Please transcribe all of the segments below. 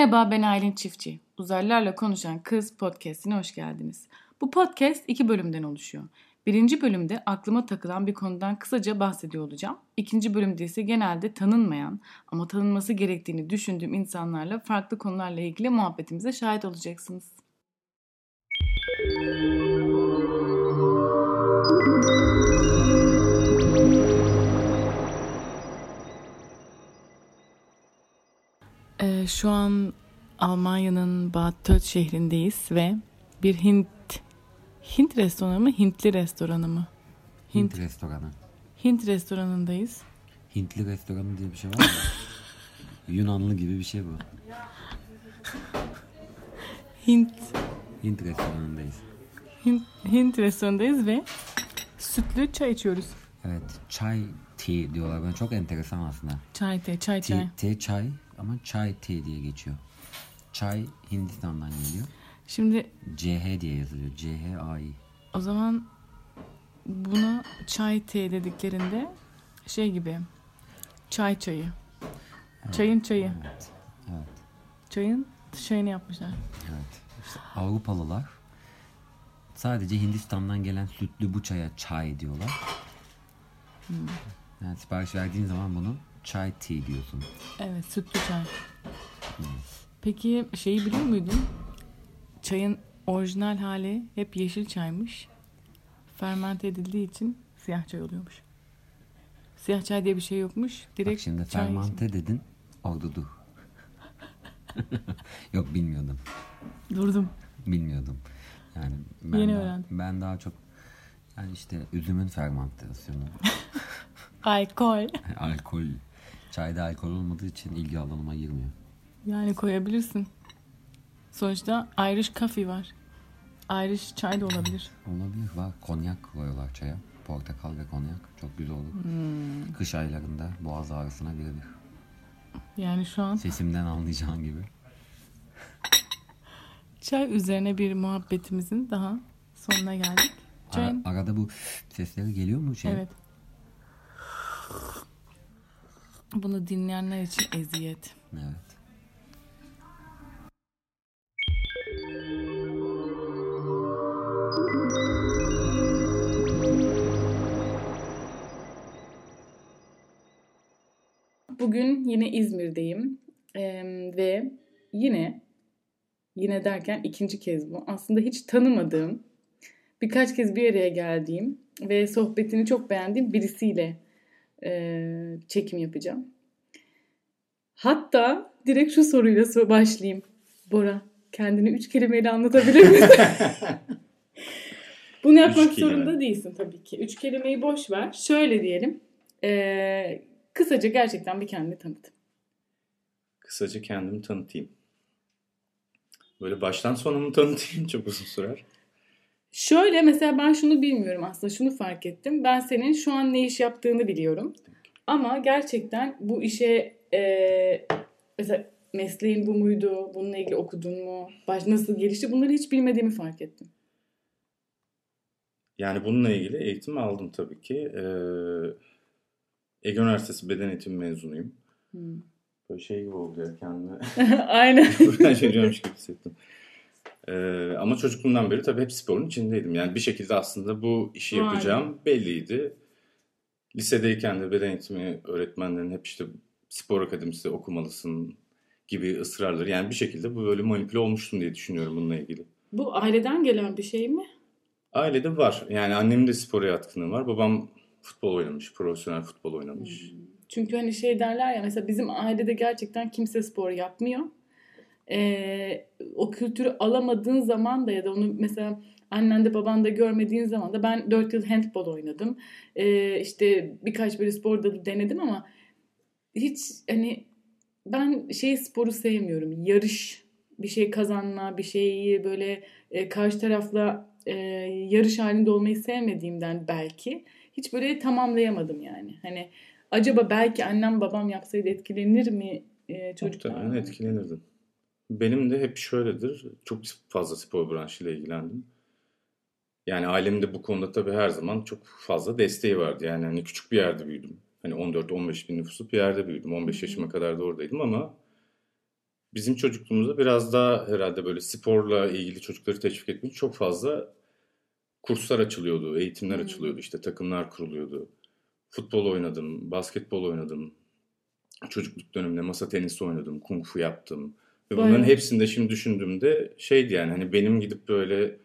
Merhaba ben Aylin Çiftçi. Uzaylılarla Konuşan Kız podcastine hoş geldiniz. Bu podcast iki bölümden oluşuyor. Birinci bölümde aklıma takılan bir konudan kısaca bahsediyor olacağım. İkinci bölümde ise genelde tanınmayan ama tanınması gerektiğini düşündüğüm insanlarla farklı konularla ilgili muhabbetimize şahit olacaksınız. Ee, şu an Almanya'nın Bad Tölz şehrindeyiz ve bir Hint Hint restoranı mı Hintli restoranı mı? Hint, restoranı. Hint restoranındayız. Hintli restoranı diye bir şey var mı? Yunanlı gibi bir şey bu. Hint Hint restoranındayız. Hint, Hint restoranındayız ve sütlü çay içiyoruz. Evet. Çay tea diyorlar. Ben çok enteresan aslında. Çay te, çay Tea, çay. tea çay ama çay tea diye geçiyor. Çay Hindistan'dan geliyor. Şimdi CH diye yazılıyor. C-H-A-I. o zaman buna çay te dediklerinde şey gibi çay çayı. Çayın çayı. Evet. Evet. Çayın şeyini yapmışlar. Evet. İşte Avrupalılar sadece Hindistan'dan gelen sütlü bu çaya çay diyorlar. Yani sipariş verdiğin zaman bunu çay tea diyorsun. Evet sütlü çay. Peki şeyi biliyor muydun? Çayın orijinal hali hep yeşil çaymış. Fermente edildiği için siyah çay oluyormuş. Siyah çay diye bir şey yokmuş. Direkt Bak şimdi çay fermante dedin. Dur. Yok bilmiyordum. Durdum. Bilmiyordum. Yani ben Yeni daha, öğrendim. Ben daha çok yani işte üzümün fermentasyonu, Alkol. alkol, çayda alkol olmadığı için ilgi alanıma girmiyor. Yani koyabilirsin. Sonuçta Irish coffee var. Irish çay da olabilir. Olabilir var. Konyak koyuyorlar çaya. Portakal ve konyak. Çok güzel olur. Hmm. Kış aylarında boğaz ağrısına birebir. Yani şu an Sesimden anlayacağın gibi. çay üzerine bir muhabbetimizin daha sonuna geldik. Ara- Çayın arada bu sesleri geliyor mu? Şey? Evet. Bunu dinleyenler için eziyet. Evet. Bugün yine İzmir'deyim Eee, ve yine yine derken ikinci kez bu. Aslında hiç tanımadığım, birkaç kez bir araya geldiğim ve sohbetini çok beğendiğim birisiyle eee, çekim yapacağım. Hatta direkt şu soruyla so- başlayayım. Bora, kendini üç kelimeyle anlatabilir misin? Bunu yapmak zorunda değilsin tabii ki. Üç kelimeyi boş ver. Şöyle diyelim. Eee, kısaca gerçekten bir kendini tanıt. Kısaca kendimi tanıtayım. Böyle baştan sona mı tanıtayım çok uzun sürer. Şöyle mesela ben şunu bilmiyorum aslında şunu fark ettim. Ben senin şu an ne iş yaptığını biliyorum. Ama gerçekten bu işe eee, mesela mesleğin bu muydu? Bununla ilgili okudun mu? Baş, nasıl gelişti? Bunları hiç bilmediğimi fark ettim. Yani bununla ilgili eğitim aldım tabii ki. Ee, Ege Üniversitesi Beden Eğitimi mezunuyum. Hmm. Böyle şey gibi oldu ya kendimi. Aynen. Buradan çekiyormuş gibi hissettim. Ee, ama çocukluğumdan beri tabii hep sporun içindeydim. Yani bir şekilde aslında bu işi yapacağım belliydi. Lisedeyken de beden eğitimi öğretmenlerin hep işte spor akademisi okumalısın gibi ısrarları. Yani bir şekilde bu böyle manipüle olmuştum diye düşünüyorum bununla ilgili. Bu aileden gelen bir şey mi? Ailede var. Yani annemin de spora yatkınlığı var. Babam futbol oynamış, profesyonel futbol oynamış. Çünkü hani şey derler ya mesela bizim ailede gerçekten kimse spor yapmıyor. Ee, o kültürü alamadığın zaman da ya da onu mesela annen de baban da görmediğin zaman da ben 4 yıl handball oynadım. Ee, işte birkaç böyle spor dalı denedim ama hiç hani ben şey sporu sevmiyorum. Yarış bir şey kazanma, bir şeyi böyle e, karşı tarafla e, yarış halinde olmayı sevmediğimden belki hiç böyle tamamlayamadım yani. Hani acaba belki annem babam yapsaydı etkilenir mi e, çocuklar? Muhtemelen etkilenirdim. Benim de hep şöyledir. Çok fazla spor branşıyla ilgilendim. Yani ailemin bu konuda tabii her zaman çok fazla desteği vardı. Yani hani küçük bir yerde büyüdüm. Hani 14-15 bin nüfuslu bir yerde büyüdüm. 15 yaşıma kadar da oradaydım ama bizim çocukluğumuzda biraz daha herhalde böyle sporla ilgili çocukları teşvik etmek çok fazla kurslar açılıyordu, eğitimler Hmm. açılıyordu, işte takımlar kuruluyordu. Futbol oynadım, basketbol oynadım. Çocukluk döneminde masa tenisi oynadım, kung fu yaptım. Ve bunların Bayağı. hepsinde şimdi düşündüğümde şeydi yani hani benim gidip böyle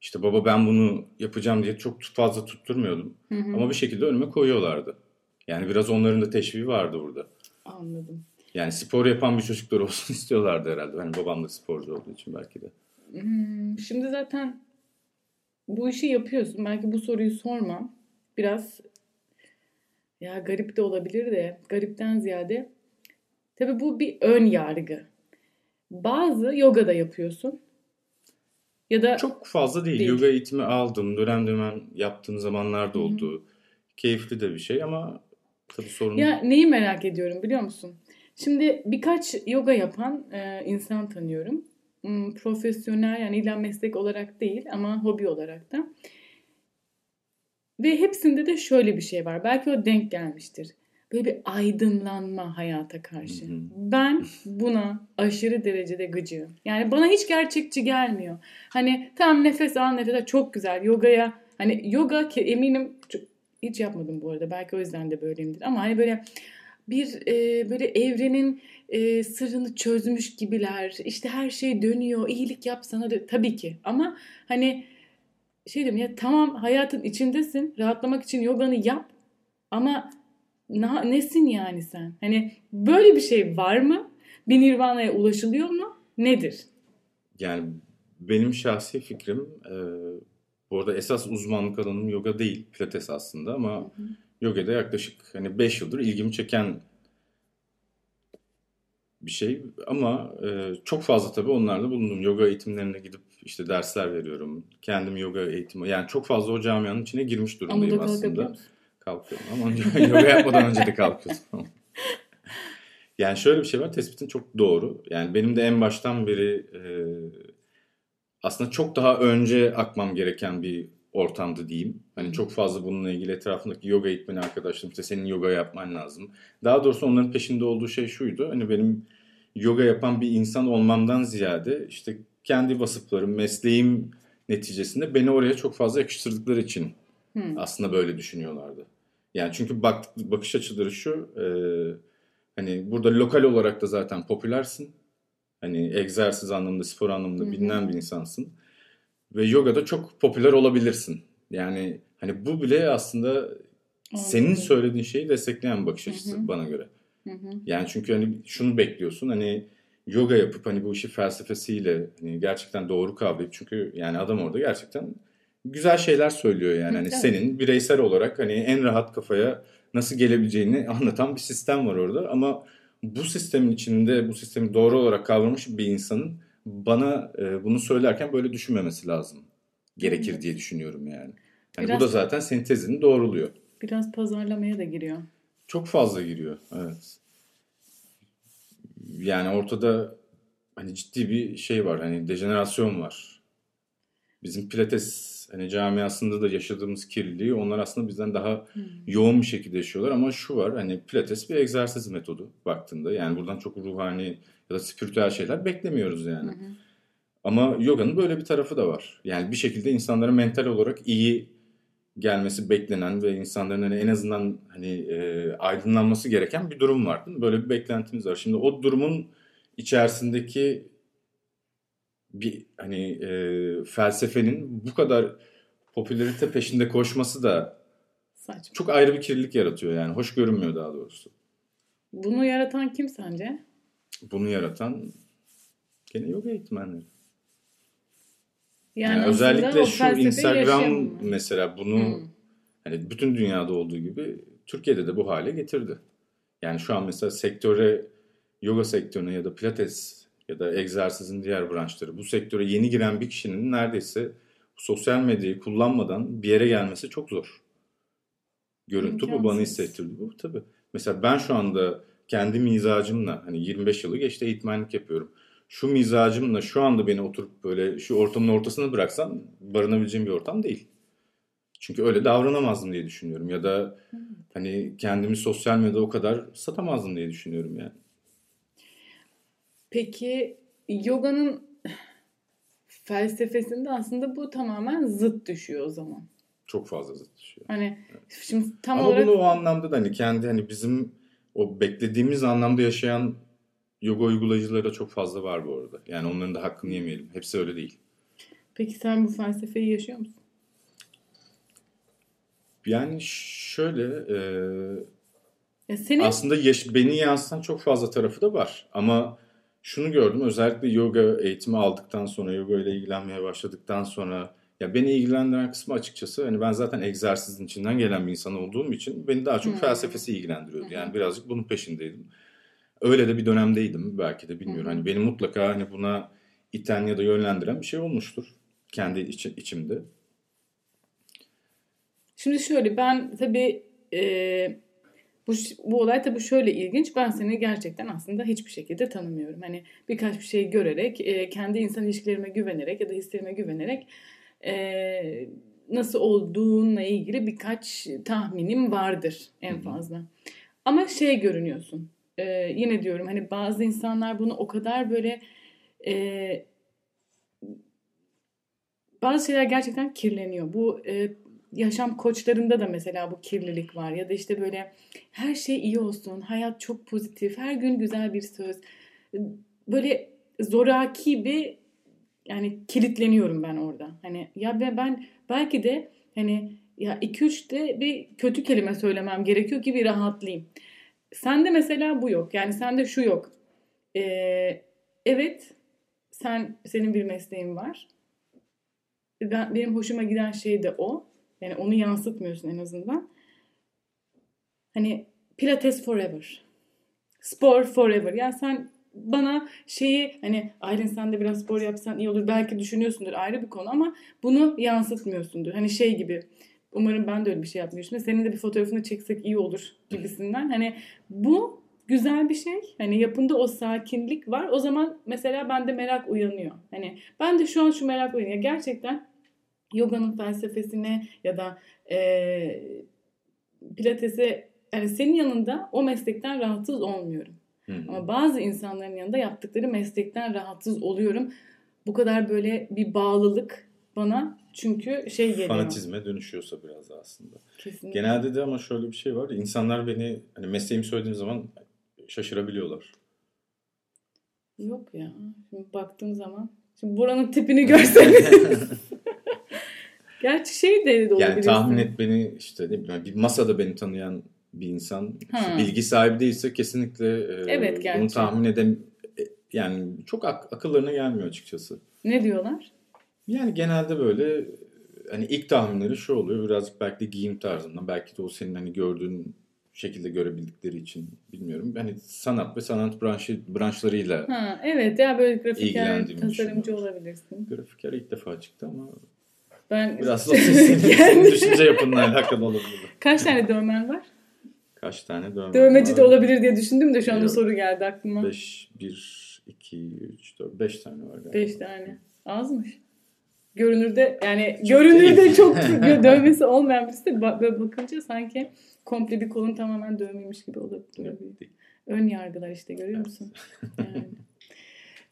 işte baba ben bunu yapacağım diye çok fazla tutturmuyordum. Hı hı. Ama bir şekilde önüme koyuyorlardı. Yani biraz onların da teşviği vardı burada. Anladım. Yani spor yapan bir çocuklar olsun istiyorlardı herhalde. Hani babam da sporcu olduğu için belki de. Hmm, Şimdi zaten bu işi yapıyorsun. Belki bu soruyu sormam. Biraz ya garip de olabilir de garipten ziyade tabii bu bir ön yargı. Bazı yoga da yapıyorsun. Ya da Çok fazla değil. Değil. Yoga eğitimi aldım. Dönem dönem yaptığım zamanlar da oldu. Keyifli de bir şey ama tabii sorun Ya neyi merak ediyorum biliyor musun? Şimdi birkaç yoga yapan e, insan tanıyorum. Hmm, profesyonel yani illa meslek olarak değil ama hobi olarak da. Ve hepsinde de şöyle bir şey var. Belki o denk gelmiştir. Böyle bir aydınlanma hayata karşı. Hı hı. Ben buna aşırı derecede gıcığım. Yani bana hiç gerçekçi gelmiyor. Hani tam nefes al nefes al çok güzel. Yogaya hani yoga ki eminim çok- hiç yapmadım bu arada. Belki o yüzden de böyleyimdir. Ama hani böyle bir e, böyle evrenin e, sırrını çözmüş gibiler. İşte her şey dönüyor. İyilik yap sana da tabii ki. Ama hani şey diyorum ya tamam hayatın içindesin. Rahatlamak için yoganı yap. Ama na, nesin yani sen? Hani böyle bir şey var mı? Bir nirvana'ya ulaşılıyor mu? Nedir? Yani benim şahsi fikrim e, bu arada esas uzmanlık alanım yoga değil. Pilates aslında ama yogada yaklaşık hani 5 yıldır ilgimi çeken bir şey ama e, çok fazla tabii onlarda bulundum. Yoga eğitimlerine gidip işte dersler veriyorum. Kendim yoga eğitimi yani çok fazla o camianın içine girmiş durumdayım kalkabiliyor aslında. musun? Kalkıyorum ama yoga yapmadan önce de kalkıyordum. yani şöyle bir şey var tespitin çok doğru. Yani benim de en baştan beri e, aslında çok daha önce akmam gereken bir ortamdı diyeyim. Hani çok fazla bununla ilgili etrafındaki yoga eğitmeni arkadaşlarım işte senin yoga yapman lazım. Daha doğrusu onların peşinde olduğu şey şuydu. Hani benim yoga yapan bir insan olmamdan ziyade işte kendi vasıflarım, mesleğim neticesinde beni oraya çok fazla yakıştırdıkları için Hı. aslında böyle düşünüyorlardı. Yani çünkü bak, bakış açıları şu e, hani burada lokal olarak da zaten popülersin. Hani egzersiz anlamında, spor anlamında bilinen bir insansın. Ve yogada çok popüler olabilirsin. Yani hani bu bile aslında senin Anladım. söylediğin şeyi destekleyen bir bakış açısı hı. bana göre. Hı hı. Yani çünkü hani şunu bekliyorsun hani yoga yapıp hani bu işi felsefesiyle hani gerçekten doğru kavrayıp çünkü yani adam orada gerçekten güzel şeyler söylüyor yani. Hani Evet. senin bireysel olarak hani en rahat kafaya nasıl gelebileceğini anlatan bir sistem var orada ama bu sistemin içinde bu sistemi doğru olarak kavramış bir insanın bana e, bunu söylerken böyle düşünmemesi lazım. Gerekir Evet. diye düşünüyorum yani. Yani Biraz- bu da zaten senin tezini doğruluyor. Biraz pazarlamaya da giriyor. Çok fazla giriyor. Evet. Yani ortada hani ciddi bir şey var. Hani dejenerasyon var. Bizim pilates hani camiasında da yaşadığımız kirliliği onlar aslında bizden daha yoğun bir şekilde yaşıyorlar ama şu var hani pilates bir egzersiz metodu baktığında yani buradan çok ruhani ya da spiritüel şeyler beklemiyoruz yani. Hı. Ama yoganın böyle bir tarafı da var. Yani bir şekilde insanlara mental olarak iyi gelmesi beklenen ve insanların hani en azından hani e, aydınlanması gereken bir durum var. Böyle bir beklentimiz var. Şimdi o durumun içerisindeki bir hani e, felsefenin bu kadar popülerite peşinde koşması da Saçma. çok ayrı bir kirlilik yaratıyor yani. Hoş görünmüyor daha doğrusu. Bunu yaratan kim sence? Bunu yaratan gene yoga eğitmenleri. Yani, Yani özellikle şu Instagram mesela bunu Hı. hani bütün dünyada olduğu gibi Türkiye'de de bu hale getirdi. Yani şu an mesela sektöre yoga sektörüne ya da pilates ya da egzersizin diğer branşları bu sektöre yeni giren bir kişinin neredeyse sosyal medyayı kullanmadan bir yere gelmesi çok zor. Görüntü bu bana İmkansız. hissettirdi bu tabii. Mesela ben şu anda kendi mizacımla hani 25 yılı geçti eğitmenlik yapıyorum. Şu mizacımla şu anda beni oturup böyle şu ortamın ortasına bıraksan barınabileceğim bir ortam değil. Çünkü öyle davranamazdım diye düşünüyorum. Ya da hani kendimi sosyal medyada o kadar satamazdım diye düşünüyorum yani. Peki yoganın felsefesinde aslında bu tamamen zıt düşüyor o zaman. Çok fazla zıt düşüyor. Hani şimdi tam Ama olarak bunu o anlamda da hani kendi hani bizim o beklediğimiz anlamda yaşayan yoga uygulayıcıları da çok fazla var bu arada. Yani onların da hakkını yemeyelim. Hepsi öyle değil. peki sen bu felsefeyi yaşıyor musun? Yani şöyle e, Ya senin aslında yaş- beni yansıtan çok fazla tarafı da var. Ama şunu gördüm özellikle yoga eğitimi aldıktan sonra yoga ile ilgilenmeye başladıktan sonra ya beni ilgilendiren kısmı açıkçası hani ben zaten egzersizin içinden gelen bir insan olduğum için beni daha çok Hmm. felsefesi ilgilendiriyordu. Hı. Yani birazcık bunun peşindeydim. Öyle de bir dönemdeydim belki de bilmiyorum. Hı. Hani beni mutlaka hani buna iten ya da yönlendiren bir şey olmuştur kendi içi- içimde. Şimdi şöyle ben tabii e, bu, bu olay tabii şöyle ilginç. Ben seni gerçekten aslında hiçbir şekilde tanımıyorum. Hani birkaç bir şey görerek, e, kendi insan ilişkilerime güvenerek ya da hislerime güvenerek e, nasıl olduğunla ilgili birkaç tahminim vardır en fazla. Ama şey görünüyorsun. E, yine diyorum hani bazı insanlar bunu o kadar böyle e, bazı şeyler gerçekten kirleniyor. Bu e, yaşam koçlarında da mesela bu kirlilik var ya da işte böyle her şey iyi olsun, hayat çok pozitif, her gün güzel bir söz. Böyle zoraki bir yani kilitleniyorum ben orada. Hani ya ben, ben belki de hani ya 2-3 de bir kötü kelime söylemem gerekiyor ki bir rahatlayayım. Sende mesela bu yok. Yani sende şu yok. Ee, evet sen senin bir mesleğin var. Ben, benim hoşuma giden şey de o. Yani onu yansıtmıyorsun en azından. Hani pilates forever. Spor forever. Yani sen bana şeyi hani Aylin sen de biraz spor yapsan iyi olur. Belki düşünüyorsundur ayrı bir konu ama bunu yansıtmıyorsundur. Hani şey gibi umarım ben de öyle bir şey yapmıyorum. Senin de bir fotoğrafını çeksek iyi olur gibisinden. Hani bu güzel bir şey. Hani yapında o sakinlik var. O zaman mesela bende merak uyanıyor. Hani ben de şu an şu merak uyanıyor. Gerçekten yoganın felsefesine ya da e, pilatese yani senin yanında o meslekten rahatsız olmuyorum. Hı hı. Ama bazı insanların yanında yaptıkları meslekten rahatsız oluyorum. Bu kadar böyle bir bağlılık bana çünkü şey geliyor. Fanatizme dönüşüyorsa biraz da aslında. Kesinlikle. Genelde de ama şöyle bir şey var. İnsanlar beni hani mesleğimi söylediğim zaman şaşırabiliyorlar. Yok ya. Şimdi baktığım zaman. Şimdi buranın tipini görseniz. Gerçi şey de olabilir. Yani tahmin et beni işte ne bileyim bir masada beni tanıyan bir insan Ha. bilgi sahibi değilse kesinlikle e, Evet, bunu tahmin edem e, yani çok ak- akıllarına gelmiyor açıkçası. Ne diyorlar? Yani genelde böyle hani ilk tahminleri şu oluyor birazcık belki de giyim tarzından belki de o senin hani gördüğün şekilde görebildikleri için bilmiyorum. Hani sanat ve sanat branşı branşlarıyla Ha, evet ya böyle grafiker, tasarımcı olabilirsin. grafiker ilk defa çıktı ama Ben biraz da senin, düşünce yapınla alakalı olabilir. Kaç tane dövmen var? Kaç tane dövme Dövmeci de var? olabilir diye düşündüm de şu anda Yok. soru geldi aklıma. 5, 1, 2, 3, 4, 5 tane var galiba. 5 tane. Azmış. Görünürde yani Çok görünürde değil. çok dövmesi olmayan birisi de böyle bakınca sanki komple bir kolun tamamen dövmeymiş gibi olabilir. Ön yargılar işte görüyor musun? Yani.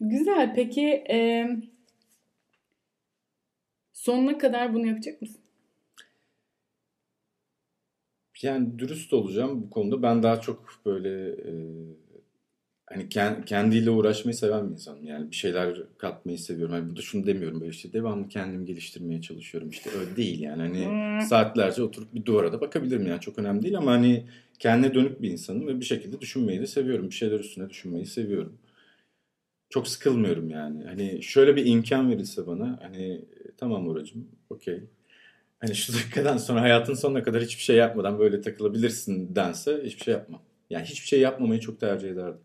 Güzel. Peki e, sonuna kadar bunu yapacak mısın? Yani dürüst olacağım bu konuda. Ben daha çok böyle e, hani kend- kendiyle uğraşmayı seven bir insanım. Yani bir şeyler katmayı seviyorum. Hani burada şunu demiyorum böyle işte devamlı kendimi geliştirmeye çalışıyorum. İşte öyle değil yani. Hani Hmm. saatlerce oturup bir duvara da bakabilirim yani çok önemli değil ama hani kendine dönük bir insanım ve bir şekilde düşünmeyi de seviyorum. Bir şeyler üstüne düşünmeyi seviyorum. Çok sıkılmıyorum yani. Hani şöyle bir imkan verilse bana hani tamam Oracığım okey. Hani şu dakikadan sonra hayatın sonuna kadar hiçbir şey yapmadan böyle takılabilirsin dense hiçbir şey yapmam. Yani hiçbir şey yapmamayı çok tercih ederdim.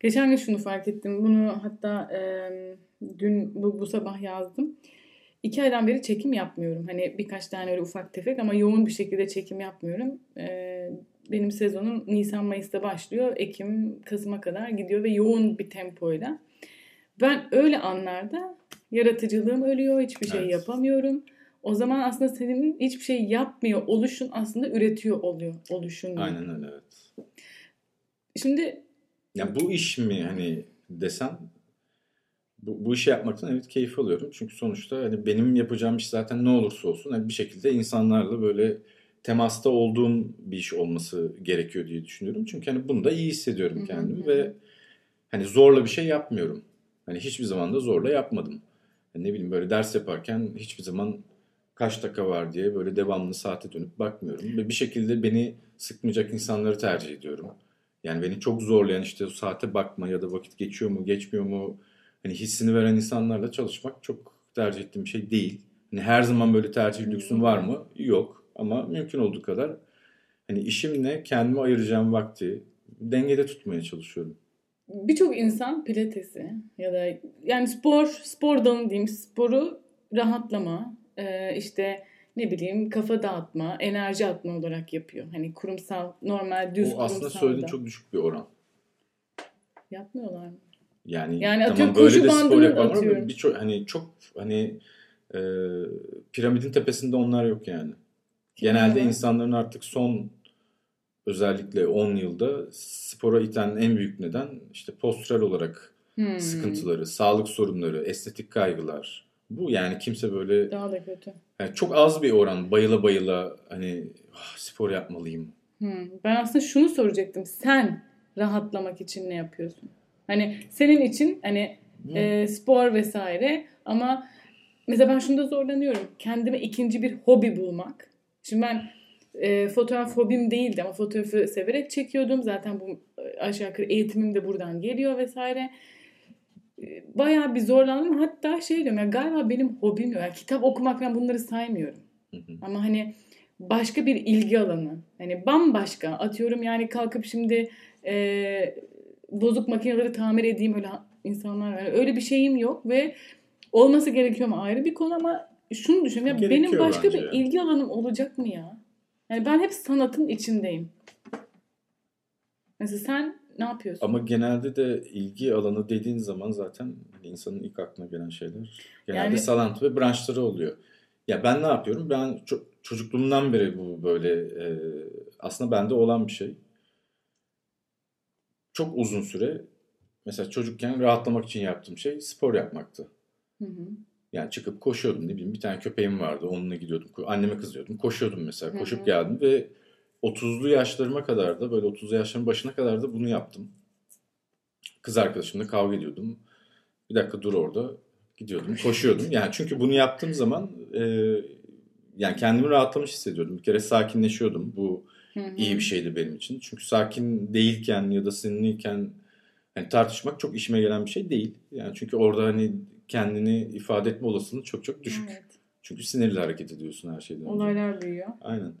Geçen gün şunu fark ettim. Bunu hatta e, dün bu, bu sabah yazdım. İki aydan beri çekim yapmıyorum. Hani birkaç tane öyle ufak tefek ama yoğun bir şekilde çekim yapmıyorum. E, benim sezonum Nisan Mayıs'ta başlıyor. Ekim Kasım'a kadar gidiyor ve yoğun bir tempoyla. Ben öyle anlarda yaratıcılığım ölüyor. Hiçbir şey Evet. yapamıyorum. O zaman aslında senin hiçbir şey yapmıyor oluşun aslında üretiyor oluyor oluşun. Aynen öyle evet. Şimdi Ya bu iş mi hani desen bu, bu işi yapmaktan evet keyif alıyorum. Çünkü sonuçta hani benim yapacağım iş zaten ne olursa olsun hani bir şekilde insanlarla böyle temasta olduğum bir iş olması gerekiyor diye düşünüyorum. Çünkü hani bunda iyi hissediyorum kendimi ve hani zorla bir şey yapmıyorum. Hani hiçbir zaman da zorla yapmadım. Ne bileyim böyle ders yaparken hiçbir zaman kaç dakika var diye böyle devamlı saate dönüp bakmıyorum. Ve bir şekilde beni sıkmayacak insanları tercih ediyorum. Yani beni çok zorlayan işte saate bakma ya da vakit geçiyor mu geçmiyor mu hani hissini veren insanlarla çalışmak çok tercih ettiğim şey değil. Hani her zaman böyle tercih lüksün var mı? Yok. Ama mümkün olduğu kadar hani işimle kendime ayıracağım vakti dengede tutmaya çalışıyorum. Birçok insan pilatesi ya da yani spor, spor dalını diyeyim sporu rahatlama, e, işte ne bileyim kafa dağıtma, enerji atma olarak yapıyor. Hani kurumsal, normal, düz O aslında söylediğin çok düşük bir oran. Yapmıyorlar mı? Yani, Yani tamam atıyorum böyle de spor yapanlar ama birçok hani çok hani e, piramidin tepesinde onlar yok yani. Genelde var? insanların artık son özellikle 10 yılda spora iten en büyük neden işte postural olarak Hmm. sıkıntıları, sağlık sorunları, estetik kaygılar. Bu yani kimse böyle Daha da kötü. yani çok az bir oran bayıla bayıla hani "Ah, spor yapmalıyım. Hmm. Ben aslında şunu soracaktım. Sen rahatlamak için ne yapıyorsun? Hani senin için hani e, spor vesaire ama mesela ben şunda zorlanıyorum. Kendime ikinci bir hobi bulmak. Şimdi ben e, fotoğraf hobim değildi ama fotoğrafı severek çekiyordum. Zaten bu e, aşağı yukarı eğitimim de buradan geliyor vesaire. E, Bayağı bir zorlandım. Hatta şey diyorum ya galiba benim hobim yok. Yani kitap okumak ben bunları saymıyorum. Hı hı. Ama hani başka bir ilgi alanı. Hani bambaşka. Atıyorum yani kalkıp şimdi e, bozuk makineleri tamir edeyim öyle insanlar var. Öyle bir şeyim yok ve olması gerekiyor mu ayrı bir konu ama şunu düşünüyorum. Ya benim başka bence bir ilgi alanım olacak mı ya? Yani ben hep sanatın içindeyim. Mesela sen ne yapıyorsun? Ama genelde de ilgi alanı dediğin zaman zaten hani insanın ilk aklına gelen şeyler genelde Yani- sanat ve branşları oluyor. Ya ben ne yapıyorum? Ben ço- çocukluğumdan beri bu böyle e, aslında bende olan bir şey. Çok uzun süre mesela çocukken rahatlamak için yaptığım şey spor yapmaktı. Hı hı. Yani çıkıp koşuyordum ne bileyim bir tane köpeğim vardı onunla gidiyordum. Anneme kızıyordum. Koşuyordum mesela. Koşup geldim ve 30'lu yaşlarıma kadar da böyle 30'lu yaşların başına kadar da bunu yaptım. Kız arkadaşımla kavga ediyordum. Bir dakika dur orada. Gidiyordum, koşuyordum. Yani çünkü bunu yaptığım zaman e, yani kendimi rahatlamış hissediyordum. Bir kere sakinleşiyordum. Bu iyi bir şeydi benim için. Çünkü sakin değilken ya da sinirliyken hani tartışmak çok işime gelen bir şey değil. Yani çünkü orada hani kendini ifade etme olasılığı çok çok düşük. Evet. Çünkü sinirli hareket ediyorsun her şeyden önce. Olaylar büyüyor. Aynen.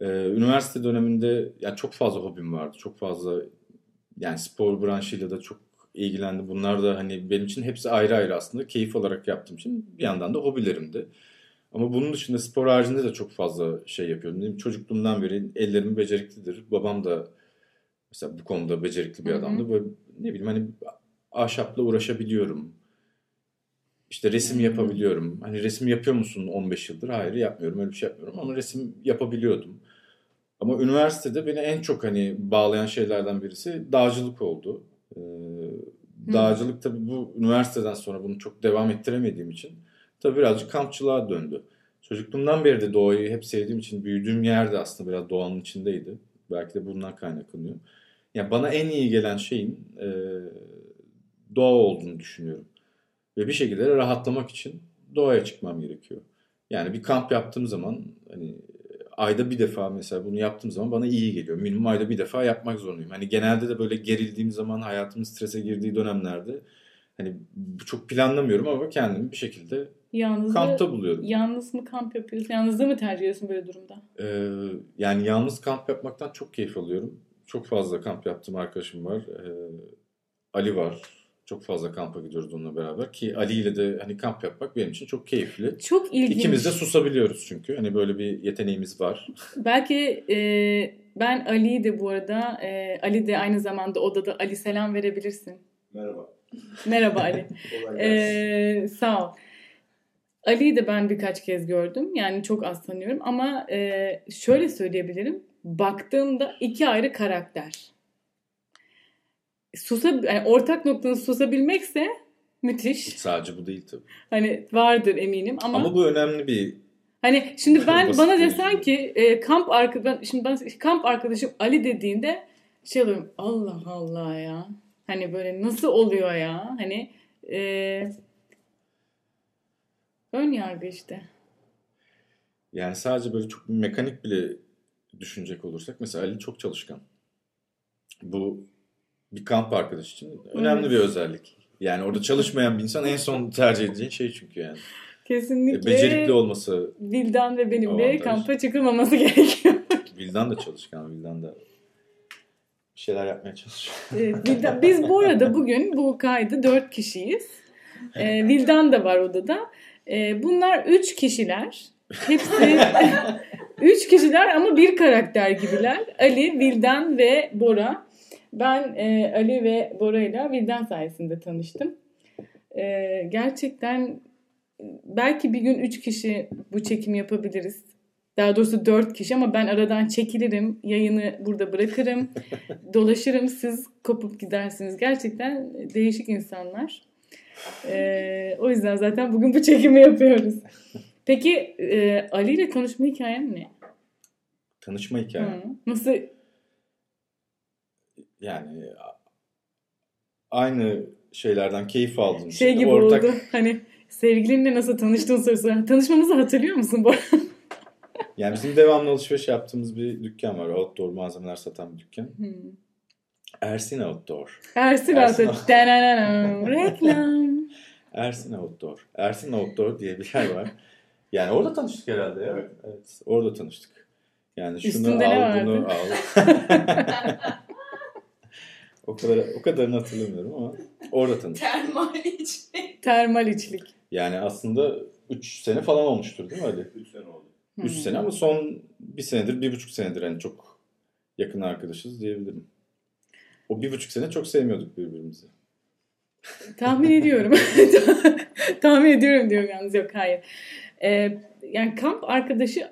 Ee, üniversite döneminde yani çok fazla hobim vardı. Çok fazla yani spor branşıyla da çok ilgilendim. Bunlar da hani benim için hepsi ayrı ayrı aslında keyif olarak yaptığım için bir yandan da hobilerimdi. Ama bunun dışında spor haricinde de çok fazla şey yapıyorum. Benim çocukluğumdan beri ellerim beceriklidir. Babam da mesela bu konuda becerikli bir adamdı. Böyle ne bileyim hani ahşapla uğraşabiliyorum. İşte resim Hı. yapabiliyorum. Hani resim yapıyor musun 15 yıldır? Hayır yapmıyorum. Öyle bir şey yapmıyorum ama resim yapabiliyordum. Ama üniversitede beni en çok hani bağlayan şeylerden birisi dağcılık oldu. Ee, dağcılık tabii bu üniversiteden sonra bunu çok devam ettiremediğim için tabii birazcık kampçılığa döndü. Çocukluğumdan beri de doğayı hep sevdiğim için büyüdüğüm yer de aslında biraz doğanın içindeydi. Belki de bundan kaynaklanıyor. Yani bana en iyi gelen şeyin e, doğa olduğunu düşünüyorum. Ve bir şekilde rahatlamak için doğaya çıkmam gerekiyor. Yani bir kamp yaptığım zaman hani ayda bir defa mesela bunu yaptığım zaman bana iyi geliyor. Minimum ayda bir defa yapmak zorundayım. Hani genelde de böyle gerildiğim zaman hayatımın strese girdiği dönemlerde hani çok planlamıyorum ama kendimi bir şekilde Yalnız kampta buluyorum. Yalnız mı kamp yapıyorsun? Yalnızlığı mı tercih ediyorsun böyle durumda? Ee, yani yalnız kamp yapmaktan çok keyif alıyorum. Çok fazla kamp yaptığım arkadaşım var. Ee, Ali var. Çok fazla kampa gidiyoruz onunla beraber ki Ali ile de hani kamp yapmak benim için çok keyifli. Çok ilginç. İkimiz de susabiliyoruz çünkü. Hani böyle bir yeteneğimiz var. Belki e, ben Ali'yi de bu arada e, Ali de aynı zamanda odada Ali selam verebilirsin. Merhaba. Merhaba Ali. Ee, sağ ol. Ali'yi de ben birkaç kez gördüm. Yani çok az tanıyorum ama e, şöyle söyleyebilirim. Baktığımda iki ayrı karakter. Susa, yani ortak noktanız susabilmekse müthiş. Sadece bu değil tabii. Hani vardır eminim ama, Ama bu önemli bir hani şimdi ben bana desen ki e, kamp arka ben şimdi ben kamp arkadaşım Ali dediğinde şey oluyorum Allah Allah ya. Hani böyle nasıl oluyor ya? Hani e, ön yargı işte. yani sadece böyle çok mekanik bile düşünecek olursak mesela Ali çok çalışkan. Bu bir kamp arkadaş için önemli Evet. bir özellik. Yani orada çalışmayan bir insan en son tercih edeceği şey çünkü yani. E, Kesinlikle. Becerikli olması, Vildan ve benimle Avantaj. kampa çıkılmaması gerekiyor. Vildan da çalışkan, Vildan da bir şeyler yapmaya çalışıyor. Evet, Vildan- biz bu arada bugün bu kaydı dört kişiyiz. Ee, Vildan da var odada. Ee, bunlar üç kişiler. Hepsi üç kişiler ama bir karakter gibiler. Ali, Vildan ve Bora. Ben e, Ali ve Bora ile Vildan sayesinde tanıştım. Ee, gerçekten belki bir gün üç kişi bu çekimi yapabiliriz. Daha doğrusu dört kişi ama ben aradan çekilirim. Yayını burada bırakırım. dolaşırım. Siz kopup gidersiniz. Gerçekten değişik insanlar. Ee, o yüzden zaten bugün bu çekimi yapıyoruz. Peki e, Ali ile tanışma hikayen ne? Tanışma hikaye. Hı. Nasıl? Yani aynı şeylerden keyif aldığım Şey gibi ortak oldu. Hani sevgilinle nasıl tanıştığın sorusu. Tanışmamızı hatırlıyor musun bu? Yani bizim devamlı alışveriş yaptığımız bir dükkan var. Outdoor malzemeler satan bir dükkan. Hı. Ersin Outdoor. Ersin Ersin. Dananana. Reklam. Ersin Outdoor. Ersin Outdoor diye bir yer var. Yani orada tanıştık herhalde ya. Evet. orada tanıştık. Yani şunu Üstünde al, bunu al. O kadar o kadarını hatırlamıyorum ama orada tanıştık. Termal içmek. Termal içlik. Yani aslında 3 sene falan olmuştur değil mi Ali? 3 sene oldu. 3 Hı. sene ama son bir senedir, bir buçuk senedir hani çok yakın arkadaşız diyebilirim. O bir buçuk sene çok sevmiyorduk birbirimizi. Tahmin ediyorum. Tahmin ediyorum diyorum yalnız yok hayır. Ee, yani kamp arkadaşı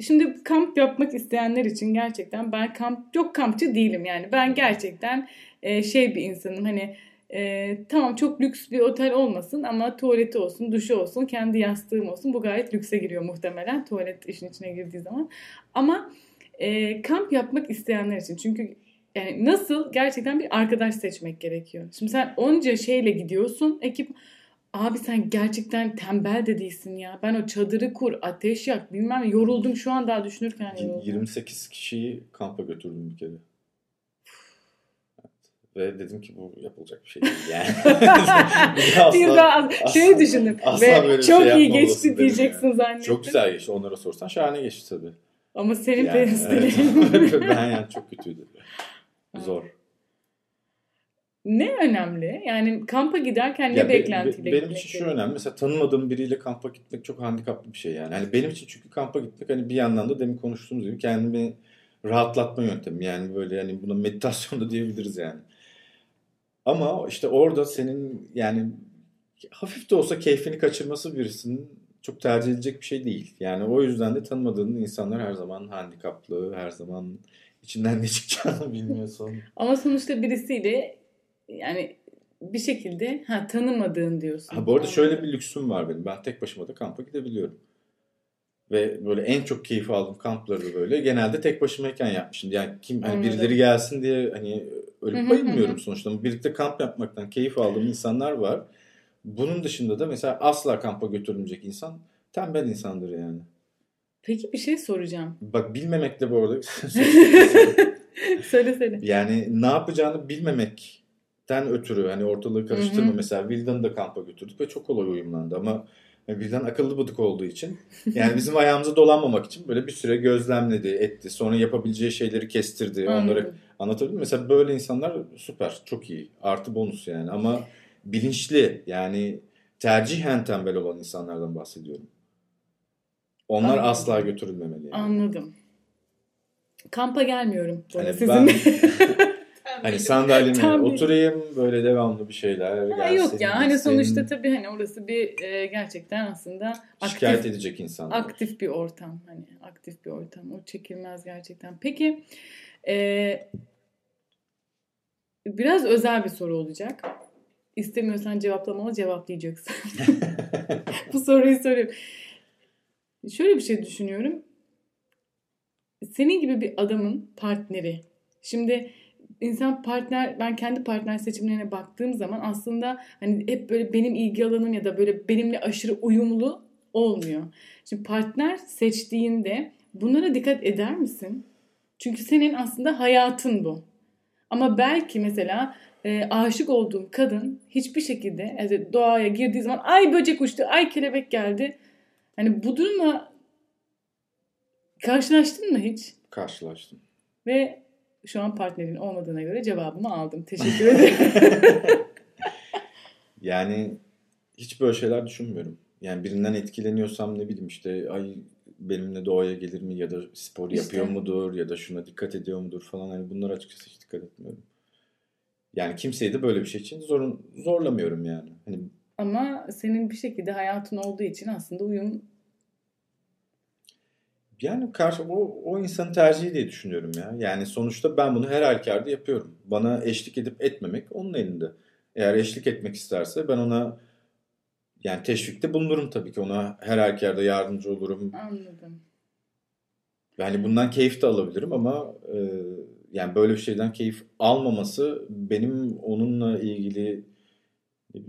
şimdi kamp yapmak isteyenler için gerçekten ben kamp çok kampçı değilim yani. Ben gerçekten e, şey bir insanım hani e, tamam çok lüks bir otel olmasın ama tuvaleti olsun, duşu olsun, kendi yastığım olsun. Bu gayet lükse giriyor muhtemelen tuvalet işin içine girdiği zaman. Ama e, kamp yapmak isteyenler için çünkü yani nasıl gerçekten bir arkadaş seçmek gerekiyor. Şimdi sen onca şeyle gidiyorsun ekip abi sen gerçekten tembel de değilsin ya. Ben o çadırı kur, ateş yak bilmem yoruldum şu an daha düşünürken yoruldum. 28 kişiyi kampa götürdüm bir kere. Ve dedim ki bu yapılacak bir şey değil yani. De Bir asla- daha şey asla- düşündüm asla ve böyle bir çok şey iyi geçti diyeceksin yani. zannettim. Çok güzel geçti. Onlara sorsan şahane geçti tabii. Ama senin Yani, evet. ben yani çok kötüydü. Zor. ne önemli? Yani kampa giderken ne Ya be- beklentiyle be- benim için şu önemli. Mesela tanımadığım biriyle kampa gitmek çok handikaplı bir şey yani. Hani benim için çünkü kampa gitmek hani bir yandan da demin konuştuğumuz gibi kendimi rahatlatma yöntemi. Yani böyle hani buna meditasyon da diyebiliriz yani. Ama işte orada senin yani hafif de olsa keyfini kaçırması birisinin çok tercih edilecek bir şey değil. Yani o yüzden de tanımadığın insanlar her zaman handikaplı, her zaman içinden ne çıkacağını bilmiyorsun. Ama sonuçta birisiyle yani bir şekilde ha tanımadığın diyorsun. Ha, bu arada şöyle bir lüksüm var benim. Ben tek başıma da kampa gidebiliyorum. Ve böyle en çok keyif aldığım kampları da böyle genelde tek başımayken yapmışım. Yani kim hani Anladım. birileri gelsin diye hani ölüp bayılmıyorum sonuçta. Birlikte kamp yapmaktan keyif aldığım insanlar var. Bunun dışında da mesela asla kampa götürülmeyecek insan tembel insandır yani. Peki bir şey soracağım. Bak bilmemek de bu arada söyle söyle. yani ne yapacağını bilmemekten ötürü hani ortalığı karıştırma. Hı hı. Mesela Vildan'ı da kampa götürdük ve çok kolay uyumlandı ama Vildan akıllı bıdık olduğu için yani bizim ayağımıza dolanmamak için böyle bir süre gözlemledi, etti. Sonra yapabileceği şeyleri kestirdi. Onları Anladım. anlatabildim. mi? Mesela böyle insanlar süper, çok iyi. Artı bonus yani ama bilinçli yani tercihen tembel olan insanlardan bahsediyorum. Onlar Anladım. asla götürülmemeli. Yani. Anladım. Kampa gelmiyorum. Hani sizinle. Hani sandalyeme Tam bir- oturayım böyle devamlı bir şeyler Ha, yok ya hani sonuçta tabii hani orası bir e, gerçekten aslında şikayet aktif, edecek insanlar. aktif bir ortam hani aktif bir ortam o çekilmez gerçekten. Peki e, biraz özel bir soru olacak. İstemiyorsan cevaplamalı cevaplayacaksın. Bu soruyu soruyorum. Şöyle bir şey düşünüyorum. Senin gibi bir adamın partneri. Şimdi insan partner ben kendi partner seçimlerine baktığım zaman aslında hani hep böyle benim ilgi alanım ya da böyle benimle aşırı uyumlu olmuyor. Şimdi partner seçtiğinde bunlara dikkat eder misin? Çünkü senin aslında hayatın bu. Ama belki mesela e, aşık olduğun kadın hiçbir şekilde yani doğaya girdiği zaman ay böcek uçtu, ay kelebek geldi. Hani bu durumla karşılaştın mı hiç? Karşılaştım. Ve şu an partnerin olmadığına göre cevabımı aldım. Teşekkür ederim. yani hiç böyle şeyler düşünmüyorum. Yani birinden etkileniyorsam ne bileyim işte ay benimle doğaya gelir mi ya da spor İşte. yapıyor mudur ya da şuna dikkat ediyor mudur falan hani bunlar açıkçası hiç dikkat etmiyorum. Yani kimseyi de böyle bir şey için zorun, zorlamıyorum yani. Hani Ama senin bir şekilde hayatın olduğu için aslında uyum yani karşı o, o insanın tercihi diye düşünüyorum ya. Yani sonuçta ben bunu her halükarda yapıyorum. Bana eşlik edip etmemek onun elinde. Eğer eşlik etmek isterse ben ona yani teşvikte bulunurum tabii ki. Ona her halükarda yardımcı olurum. anladım. Yani bundan keyif de alabilirim ama e, yani böyle bir şeyden keyif almaması benim onunla ilgili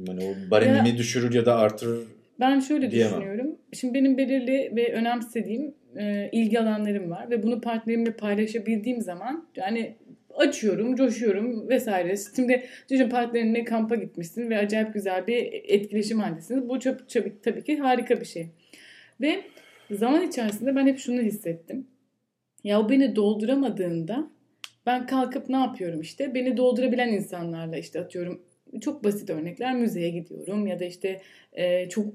hani o baremimi Ya- düşürür ya da artırır. Ben şöyle Diyemem. düşünüyorum. Şimdi benim belirli ve önemsediğim e, ilgi alanlarım var ve bunu partnerimle paylaşabildiğim zaman yani açıyorum, coşuyorum vesaire. Şimdi düşün partnerinle kampa gitmişsin ve acayip güzel bir etkileşim halindesiniz. Bu çok, tabii, tabii ki harika bir şey. Ve zaman içerisinde ben hep şunu hissettim. Ya o beni dolduramadığında ben kalkıp ne yapıyorum işte? Beni doldurabilen insanlarla işte atıyorum çok basit örnekler müzeye gidiyorum ya da işte e, çok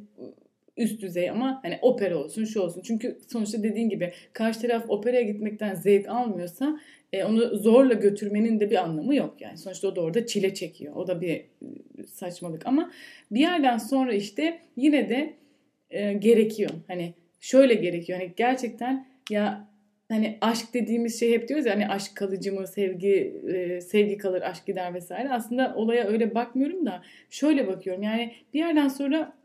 üst düzey ama hani opera olsun şu olsun. Çünkü sonuçta dediğin gibi karşı taraf operaya gitmekten zevk almıyorsa e, onu zorla götürmenin de bir anlamı yok yani. Sonuçta o da orada çile çekiyor. O da bir e, saçmalık ama bir yerden sonra işte yine de e, gerekiyor. Hani şöyle gerekiyor. Hani gerçekten ya hani aşk dediğimiz şey hep diyoruz ya hani aşk kalıcı mı sevgi e, sevgi kalır aşk gider vesaire. Aslında olaya öyle bakmıyorum da şöyle bakıyorum. Yani bir yerden sonra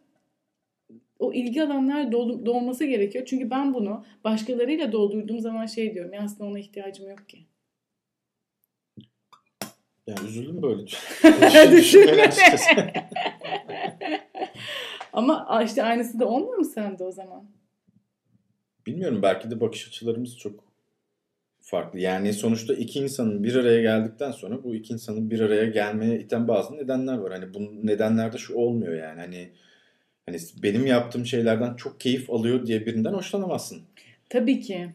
o ilgi alanlar dolu- dolması gerekiyor. Çünkü ben bunu başkalarıyla doldurduğum zaman şey diyorum. Ya aslında ona ihtiyacım yok ki. Yani üzüldüm böyle. Açıkçası. Ama işte aynısı da olmuyor mu sende o zaman? Bilmiyorum belki de bakış açılarımız çok farklı. Yani sonuçta iki insanın bir araya geldikten sonra bu iki insanın bir araya gelmeye iten bazı nedenler var. Hani bu nedenlerde şu olmuyor yani. Hani hani benim yaptığım şeylerden çok keyif alıyor diye birinden hoşlanamazsın. Tabii ki.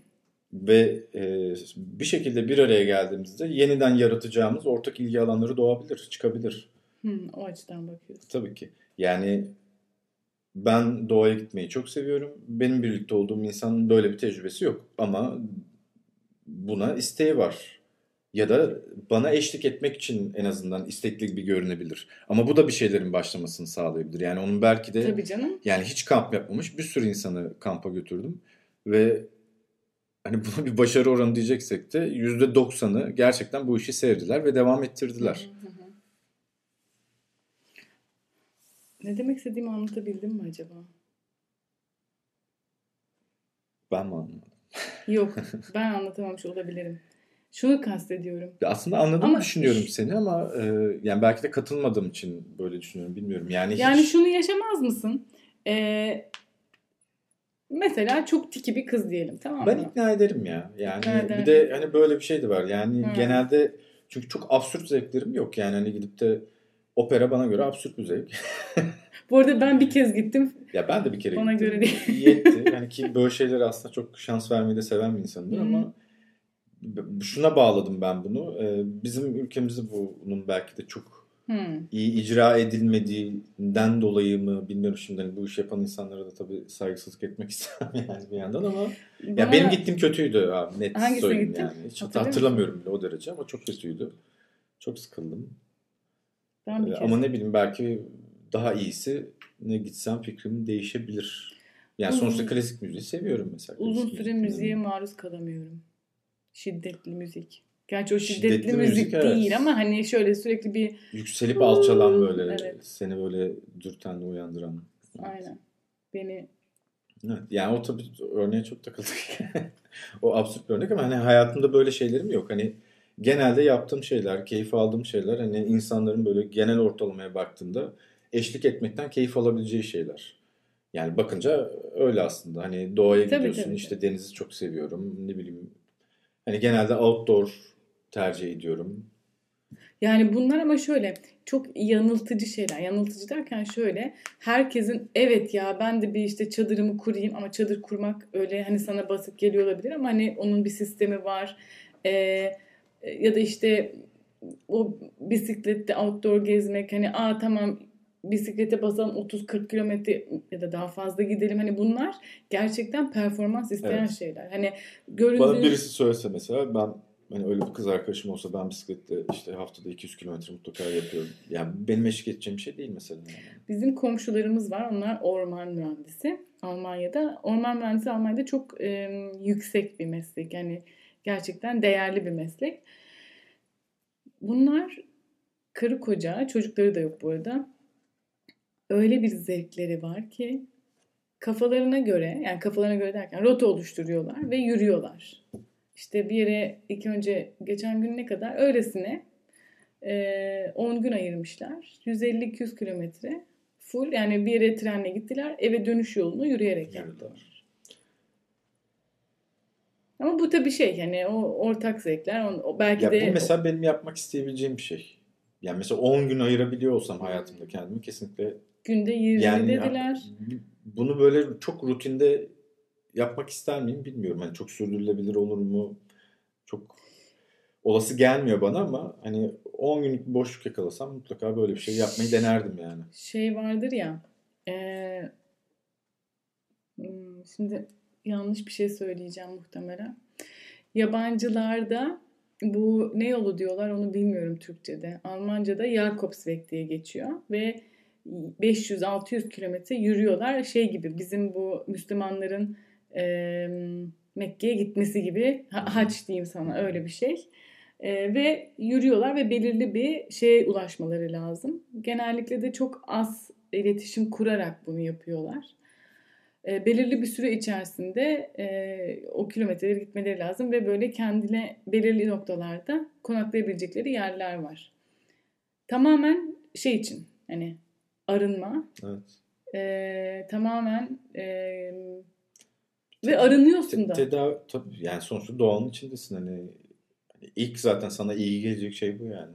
Ve e, bir şekilde bir araya geldiğimizde yeniden yaratacağımız ortak ilgi alanları doğabilir, çıkabilir. Hmm, o açıdan bakıyorsun. Tabii ki. Yani ben doğaya gitmeyi çok seviyorum. Benim birlikte olduğum insanın böyle bir tecrübesi yok. Ama buna isteği var. Ya da bana eşlik etmek için en azından istekli bir görünebilir. Ama bu da bir şeylerin başlamasını sağlayabilir. Yani onun belki de Tabii canım. yani hiç kamp yapmamış bir sürü insanı kampa götürdüm. Ve hani buna bir başarı oranı diyeceksek de %90'ı gerçekten bu işi sevdiler ve devam ettirdiler. Hı hı hı. Ne demek istediğimi anlatabildim mi acaba? Ben mi anlamadım? Yok, ben anlatamamış olabilirim. Şunu kastediyorum. Ya Aslında anladığımı Ama- düşünüyorum seni ama e, yani belki de katılmadığım için böyle düşünüyorum bilmiyorum. Yani, Yani hiç şunu yaşamaz mısın? Ee, mesela çok tiki bir kız diyelim tamam ben mı? ikna ederim ya. Yani İkna eder. bir de hani böyle bir şey de var. Yani Hı. genelde çünkü çok absürt zevklerim yok. Yani hani gidip de opera bana göre absürt bir zevk. Bu arada ben bir kez gittim. ya ben de bir kere Bana gittim. göre değil. Yetti. Yani ki böyle şeyleri aslında çok şans vermeyi de seven bir insanımdır Hı. ama şuna bağladım ben bunu. E, bizim ülkemizde bunun belki de çok Hmm. iyi icra edilmediğinden dolayı mı bilmiyorum şimdi hani bu iş yapan insanlara da tabii saygısızlık etmek istemem yani bir yandan ama ya Bana- benim gittiğim kötüydü abi net Hangisine söyleyeyim gittin? yani. Hiç hatırlamıyorum bile o derece ama çok kötüydü. Çok sıkıldım. Ben Ee, ama ne bileyim belki daha iyisi ne gitsem fikrim değişebilir. Yani Uzun- sonuçta klasik müziği seviyorum mesela. Uzun süre müziğe maruz kalamıyorum. Şiddetli müzik. Gerçi o şiddetli, Şiddetli müzik, müzik, evet. değil ama hani şöyle sürekli bir Yükselip alçalan böyle Evet. seni böyle dürten uyandıran. aynen beni Evet, yani o tabii örneğe çok takıldık. o absürt bir örnek ama hani hayatımda böyle şeylerim yok. Hani genelde yaptığım şeyler, keyif aldığım şeyler hani insanların böyle genel ortalamaya baktığında eşlik etmekten keyif alabileceği şeyler. Yani bakınca öyle aslında. Hani doğaya Tabii, gidiyorsun, tabii, işte denizi çok seviyorum. Ne bileyim. Hani genelde outdoor tercih ediyorum. Yani bunlar ama şöyle çok yanıltıcı şeyler. Yanıltıcı derken şöyle herkesin evet ya ben de bir işte çadırımı kurayım ama çadır kurmak öyle hani sana basit geliyor olabilir ama hani onun bir sistemi var. Ee, ya da işte o bisiklette outdoor gezmek hani aa tamam bisiklete basalım 30-40 kilometre ya da daha fazla gidelim. Hani bunlar gerçekten performans isteyen Evet. şeyler. Hani göründüğü... Bana birisi söylese mesela ben hani öyle bir kız arkadaşım olsa ben bisikletle işte haftada 200 kilometre mutlaka yapıyorum. Yani benim eşlik edeceğim bir şey değil mesela. Bizim komşularımız var. Onlar orman mühendisi. Almanya'da. Orman mühendisi Almanya'da çok e, yüksek bir meslek. Yani gerçekten değerli bir meslek. Bunlar karı koca, çocukları da yok bu arada. Öyle bir zevkleri var ki kafalarına göre, yani kafalarına göre derken rota oluşturuyorlar ve yürüyorlar. İşte bir yere ilk önce geçen gün ne kadar? Öylesine e, 10 gün ayırmışlar. 150-200 kilometre full yani bir yere trenle gittiler. Eve dönüş yolunu yürüyerek yaptılar. Ama bu tabii şey yani o ortak zevkler. O belki Ya de bu mesela benim yapmak isteyebileceğim bir şey. Yani mesela 10 gün ayırabiliyor olsam hayatımda kendimi kesinlikle günde 20 yani dediler. bunu böyle çok rutinde yapmak ister miyim bilmiyorum. Hani çok sürdürülebilir olur mu? Çok olası gelmiyor bana ama hani 10 günlük bir boşluk yakalasam mutlaka böyle bir şey yapmayı denerdim yani. Şey vardır ya hmm, şimdi yanlış bir şey söyleyeceğim muhtemelen. Yabancılarda bu ne yolu diyorlar onu bilmiyorum Türkçe'de. Almanca'da Jakobsweg diye geçiyor ve 500-600 kilometre yürüyorlar. Şey gibi bizim bu Müslümanların eee, Mekke'ye gitmesi gibi ha- haç diyeyim sana öyle bir şey. Eee, ve yürüyorlar ve belirli bir şeye ulaşmaları lazım. Genellikle de çok az iletişim kurarak bunu yapıyorlar. E, belirli bir süre içerisinde e, o kilometreleri gitmeleri lazım ve böyle kendine belirli noktalarda konaklayabilecekleri yerler var. Tamamen şey için hani arınma, Evet. e, tamamen e, ve arınıyorsun da. tedavi tabii yani sonuçta doğanın içindesin hani hani ilk zaten sana iyi gelecek şey bu yani.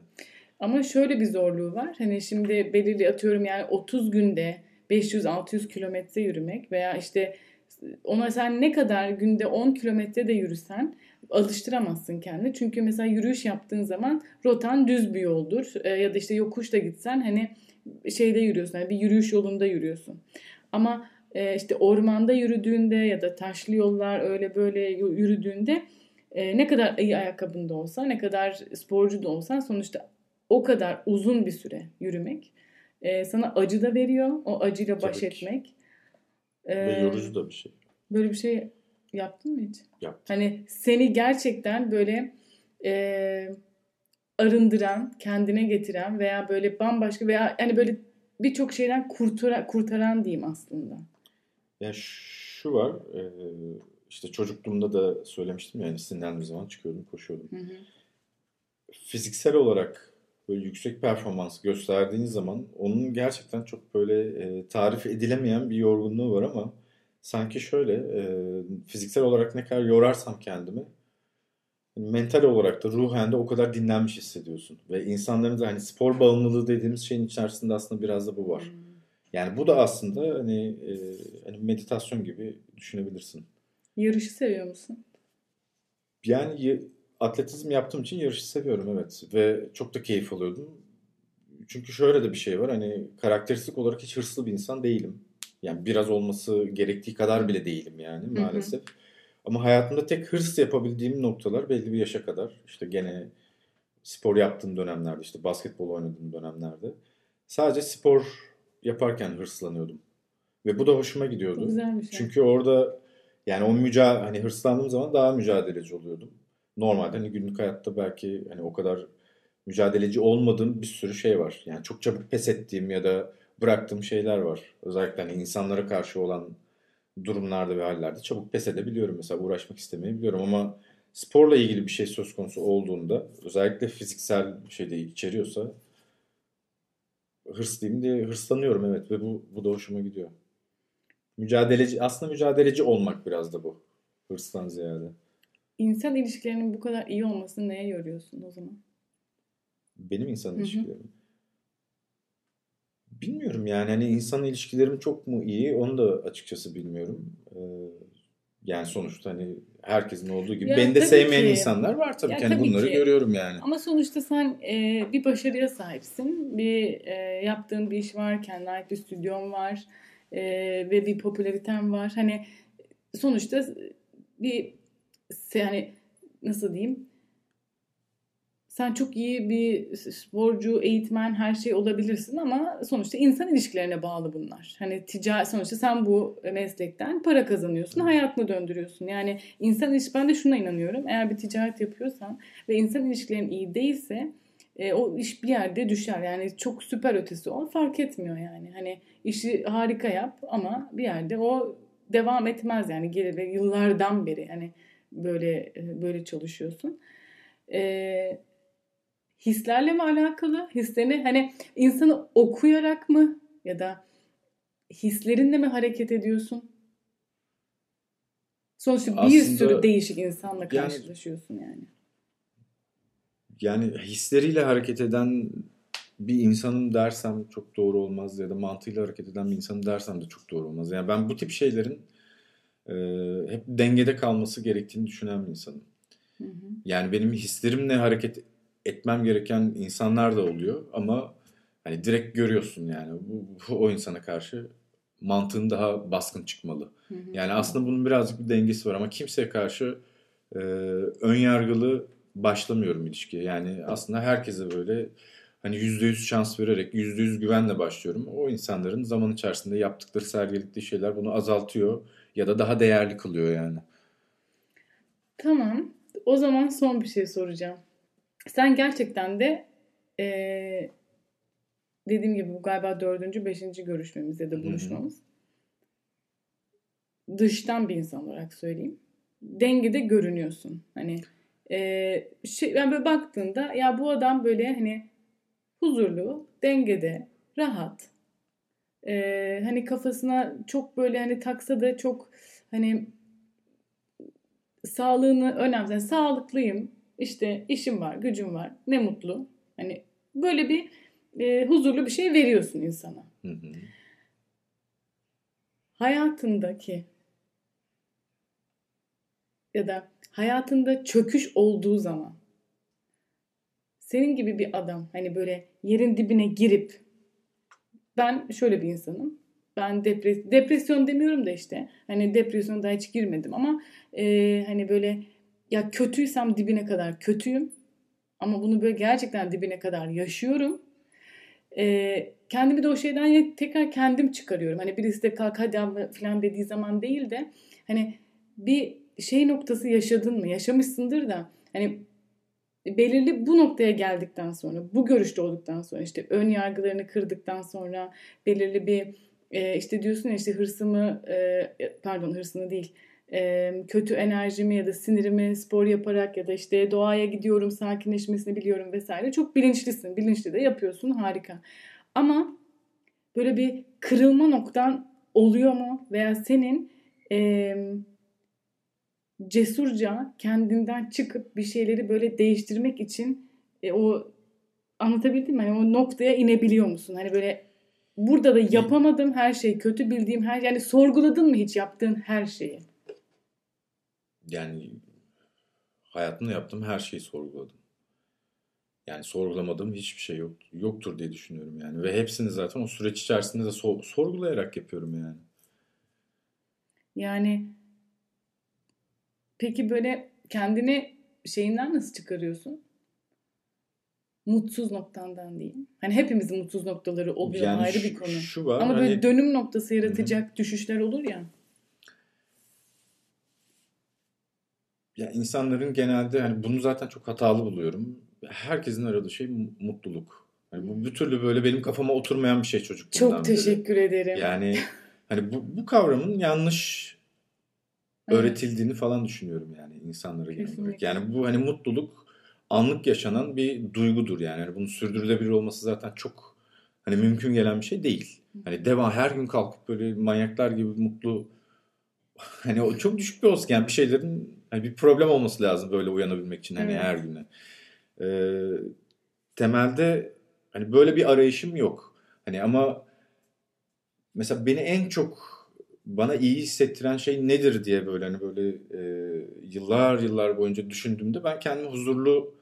Ama şöyle bir zorluğu var. Hani şimdi belirli atıyorum yani 30 günde 500-600 kilometre yürümek veya işte ona sen ne kadar günde 10 kilometre de yürüsen alıştıramazsın kendini. Çünkü mesela yürüyüş yaptığın zaman rotan düz bir yoldur. Ee, ya da işte yokuş da gitsen hani şeyde yürüyorsun. hani bir yürüyüş yolunda yürüyorsun. Ama e, işte ormanda yürüdüğünde ya da taşlı yollar öyle böyle yürüdüğünde e, ne kadar iyi ayakkabında olsa, ne kadar sporcu da olsan sonuçta o kadar uzun bir süre yürümek e, sana acı da veriyor. O acıyla baş Tabii ki. etmek. Ve E, yorucu da bir şey. Böyle bir şey yaptın mı hiç? Yaptım. Hani seni gerçekten böyle e, arındıran, kendine getiren veya böyle bambaşka veya hani böyle birçok şeyden kurtara, kurtaran diyeyim aslında. Yani şu var e, işte çocukluğumda da söylemiştim yani sinirlendiğim zaman çıkıyordum koşuyordum. Hı hı. Fiziksel olarak böyle yüksek performans gösterdiğiniz zaman onun gerçekten çok böyle e, tarif edilemeyen bir yorgunluğu var ama sanki şöyle e, fiziksel olarak ne kadar yorarsam kendimi mental olarak da ruhen de o kadar dinlenmiş hissediyorsun. Ve insanların da hani spor bağımlılığı dediğimiz şeyin içerisinde aslında biraz da bu var. Yani bu da aslında hani, e, hani meditasyon gibi düşünebilirsin. Yarışı seviyor musun? Yani atletizm yaptığım için yarışı seviyorum evet ve çok da keyif alıyordum. Çünkü şöyle de bir şey var hani karakteristik olarak hiç hırslı bir insan değilim. Yani biraz olması gerektiği kadar bile değilim yani hı. maalesef. Ama hayatımda tek hırs yapabildiğim noktalar belli bir yaşa kadar işte gene spor yaptığım dönemlerde işte basketbol oynadığım dönemlerde sadece spor yaparken hırslanıyordum. Ve bu da hoşuma gidiyordu. güzel bir şey. Çünkü orada yani o mücadele hani hırslandığım zaman daha mücadeleci oluyordum. normalde hani günlük hayatta belki hani o kadar mücadeleci olmadığım bir sürü şey var. Yani çok çabuk pes ettiğim ya da bıraktığım şeyler var. Özellikle hani insanlara karşı olan durumlarda ve hallerde çabuk pes edebiliyorum. Mesela uğraşmak istemeyebiliyorum ama sporla ilgili bir şey söz konusu olduğunda özellikle fiziksel bir şey de içeriyorsa hırslıyım diye hırslanıyorum evet ve bu, bu da hoşuma gidiyor. Mücadeleci aslında mücadeleci olmak biraz da bu. Hırstan ziyade. İnsan ilişkilerinin bu kadar iyi olmasını neye yoruyorsun o zaman? Benim insan ilişkilerim. Bilmiyorum yani hani insan ilişkilerim çok mu iyi onu da açıkçası bilmiyorum. Ee, yani sonuçta hani herkesin olduğu gibi Ya beni de sevmeyen ki. insanlar var tabii Ya ki. Tabii bunları ki. görüyorum yani. Ama sonuçta sen e, bir başarıya sahipsin. Bir e, yaptığın bir iş var, kendine ait bir stüdyon var e, ve bir popülariten var. Hani sonuçta bir yani nasıl diyeyim? Sen çok iyi bir sporcu, eğitmen, her şey olabilirsin ama sonuçta insan ilişkilerine bağlı bunlar. Hani ticaret sonuçta sen bu meslekten para kazanıyorsun, hayatını döndürüyorsun. Yani insan ilişki ben de şuna inanıyorum. Eğer bir ticaret yapıyorsan ve insan ilişkilerin iyi değilse e, o iş bir yerde düşer. Yani çok süper ötesi ol fark etmiyor yani. Hani işi harika yap ama bir yerde o devam etmez yani gelir yıllardan beri hani böyle e, böyle çalışıyorsun. E, hislerle mi alakalı? Hislerini hani insanı okuyarak mı ya da hislerinle mi hareket ediyorsun? Sonuçta bir Aslında- sürü değişik insanla karşılaşıyorsun yani. Yani hisleriyle hareket eden bir insanım dersem çok doğru olmaz ya da mantığıyla hareket eden bir insanım dersem de çok doğru olmaz. Yani ben bu tip şeylerin e, hep dengede kalması gerektiğini düşünen bir insanım. Hı hı. Yani benim hislerimle hareket etmem gereken insanlar da oluyor ama hani direkt görüyorsun yani bu, bu o insana karşı mantığın daha baskın çıkmalı. Hı hı. Yani aslında bunun birazcık bir dengesi var ama kimseye karşı e, ön yargılı başlamıyorum ilişkiye. Yani aslında herkese böyle hani %100 şans vererek %100 güvenle başlıyorum. O insanların zaman içerisinde yaptıkları, sergiledikleri şeyler bunu azaltıyor ya da daha değerli kılıyor yani. Tamam. O zaman son bir şey soracağım. Sen gerçekten de eee, dediğim gibi bu galiba dördüncü, beşinci görüşmemiz ya da buluşmamız. Dıştan bir insan olarak söyleyeyim. Dengede görünüyorsun. Hani eee şey, yani böyle baktığında ya bu adam böyle hani huzurlu, dengede, rahat. Eee, hani kafasına çok böyle hani taksa da çok hani sağlığını önemli. Yani sağlıklıyım. İşte işim var, gücüm var. Ne mutlu. Hani böyle bir e, huzurlu bir şey veriyorsun insana. Hı hı. Hayatındaki ya da hayatında çöküş olduğu zaman senin gibi bir adam hani böyle yerin dibine girip ben şöyle bir insanım. Ben depres depresyon demiyorum da işte hani depresyona da hiç girmedim ama e, hani böyle ya kötüysem dibine kadar kötüyüm ama bunu böyle gerçekten dibine kadar yaşıyorum. E, kendimi de o şeyden tekrar kendim çıkarıyorum. Hani birisi de kalk hadi abla falan dediği zaman değil de hani bir şey noktası yaşadın mı? Yaşamışsındır da hani belirli bu noktaya geldikten sonra, bu görüşte olduktan sonra işte ön yargılarını kırdıktan sonra belirli bir e, işte diyorsun ya işte hırsımı e, pardon hırsını değil e, kötü enerjimi ya da sinirimi spor yaparak ya da işte doğaya gidiyorum sakinleşmesini biliyorum vesaire çok bilinçlisin bilinçli de yapıyorsun harika ama böyle bir kırılma noktan oluyor mu veya senin e, cesurca kendinden çıkıp bir şeyleri böyle değiştirmek için e, o anlatabildim mi? Yani o noktaya inebiliyor musun? Hani böyle burada da yapamadım her şey kötü bildiğim her yani sorguladın mı hiç yaptığın her şeyi? Yani hayatımda yaptığım her şeyi sorguladım. Yani sorgulamadığım hiçbir şey yok, yoktur diye düşünüyorum yani. Ve hepsini zaten o süreç içerisinde de so- sorgulayarak yapıyorum yani. Yani peki böyle kendini şeyinden nasıl çıkarıyorsun? Mutsuz noktandan diyeyim. Hani hepimizin mutsuz noktaları oluyor Yani ayrı şu- bir konu. Şu var Ama böyle hani dönüm noktası yaratacak düşüşler olur ya. Ya insanların genelde hani bunu zaten çok hatalı buluyorum. Herkesin aradığı şey mu- mutluluk. Yani bu bir türlü böyle benim kafama oturmayan bir şey çocukluğumdan Çok beri. teşekkür ederim. Yani hani bu, bu kavramın yanlış Evet. öğretildiğini falan düşünüyorum yani insanlara genel olarak. Yani bu hani mutluluk anlık yaşanan bir duygudur yani. Hani bunun sürdürülebilir olması zaten çok hani mümkün gelen bir şey değil. Hani devam her gün kalkıp böyle manyaklar gibi mutlu hani o çok düşük bir olsun yani bir şeylerin hani bir problem olması lazım böyle uyanabilmek için hani Evet. her güne. Ee, temelde hani böyle bir arayışım yok. Hani ama mesela beni en çok bana iyi hissettiren şey nedir diye böyle hani böyle e, yıllar yıllar boyunca düşündüğümde ben kendimi huzurlu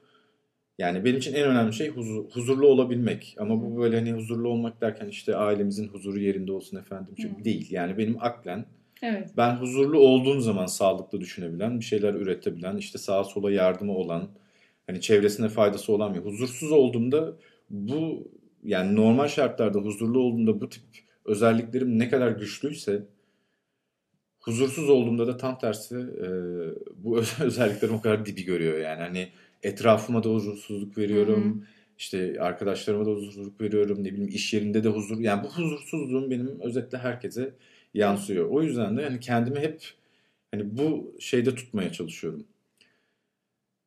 yani benim için en önemli şey huzur, huzurlu olabilmek. Ama bu böyle hani huzurlu olmak derken işte ailemizin huzuru yerinde olsun efendim. Çünkü Hı. değil. Yani benim aklen Evet. ben huzurlu olduğum zaman sağlıklı düşünebilen, bir şeyler üretebilen, işte sağa sola yardımı olan, hani çevresine faydası olan bir huzursuz olduğumda bu yani normal şartlarda huzurlu olduğumda bu tip özelliklerim ne kadar güçlüyse huzursuz olduğumda da tam tersi e, bu özelliklerim o kadar dibi görüyor yani hani etrafıma da huzursuzluk veriyorum. işte arkadaşlarıma da huzursuzluk veriyorum. Ne bileyim iş yerinde de huzur. Yani bu huzursuzluğum benim özetle herkese yansıyor. O yüzden de hani kendimi hep hani bu şeyde tutmaya çalışıyorum.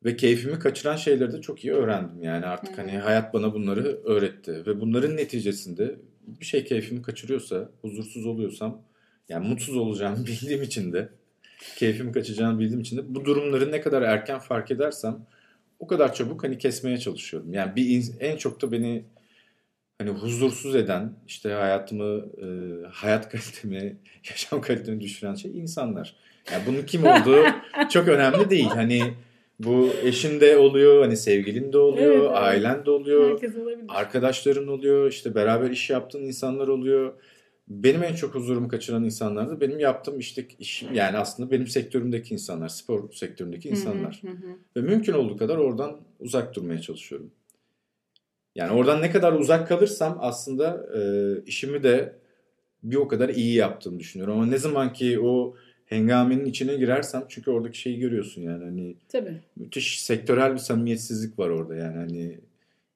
Ve keyfimi kaçıran şeyleri de çok iyi öğrendim. Yani artık hani hayat bana bunları öğretti. Ve bunların neticesinde bir şey keyfimi kaçırıyorsa, huzursuz oluyorsam, yani mutsuz olacağımı bildiğim için de, keyfimi kaçacağını bildiğim için de bu durumları ne kadar erken fark edersem o kadar çabuk hani kesmeye çalışıyorum. Yani bir en çok da beni hani huzursuz eden, işte hayatımı, e, hayat kalitemi, yaşam kalitemi düşüren şey insanlar. Yani bunun kim olduğu çok önemli değil. Hani bu eşin de oluyor, hani sevgilin de oluyor, Evet, evet. ailen de oluyor, arkadaşların oluyor, işte beraber iş yaptığın insanlar oluyor. Benim en çok huzurumu kaçıran insanlar da benim yaptığım işte işim yani aslında benim sektörümdeki insanlar, spor sektöründeki insanlar. Hı, hı hı. Ve mümkün olduğu kadar oradan uzak durmaya çalışıyorum. Yani oradan ne kadar uzak kalırsam aslında e, işimi de bir o kadar iyi yaptığımı düşünüyorum. Ama ne zaman ki o hengamenin içine girersem çünkü oradaki şeyi görüyorsun yani hani Tabii. müthiş sektörel bir samimiyetsizlik var orada yani hani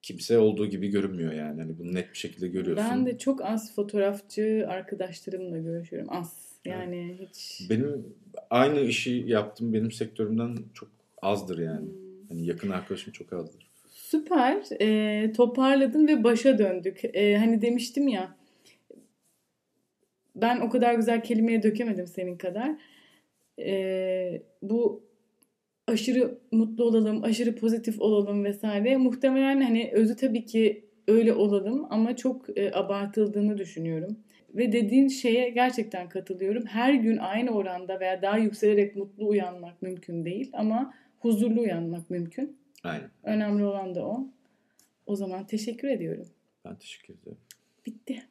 kimse olduğu gibi görünmüyor yani hani bunu net bir şekilde görüyorsun. Ben de çok az fotoğrafçı arkadaşlarımla görüşüyorum. Az. Yani hiç. Benim aynı işi yaptığım benim sektörümden çok azdır yani. Hani yakın arkadaşım çok azdır. Süper. Ee, toparladın ve başa döndük. Ee, hani demiştim ya ben o kadar güzel kelimeye dökemedim senin kadar. Ee, bu aşırı mutlu olalım, aşırı pozitif olalım vesaire. Muhtemelen hani özü tabii ki öyle olalım ama çok e, abartıldığını düşünüyorum. Ve dediğin şeye gerçekten katılıyorum. Her gün aynı oranda veya daha yükselerek mutlu uyanmak mümkün değil ama huzurlu uyanmak mümkün. Aynen. Önemli olan da o. O zaman teşekkür ediyorum. Ben teşekkür ederim. Bitti.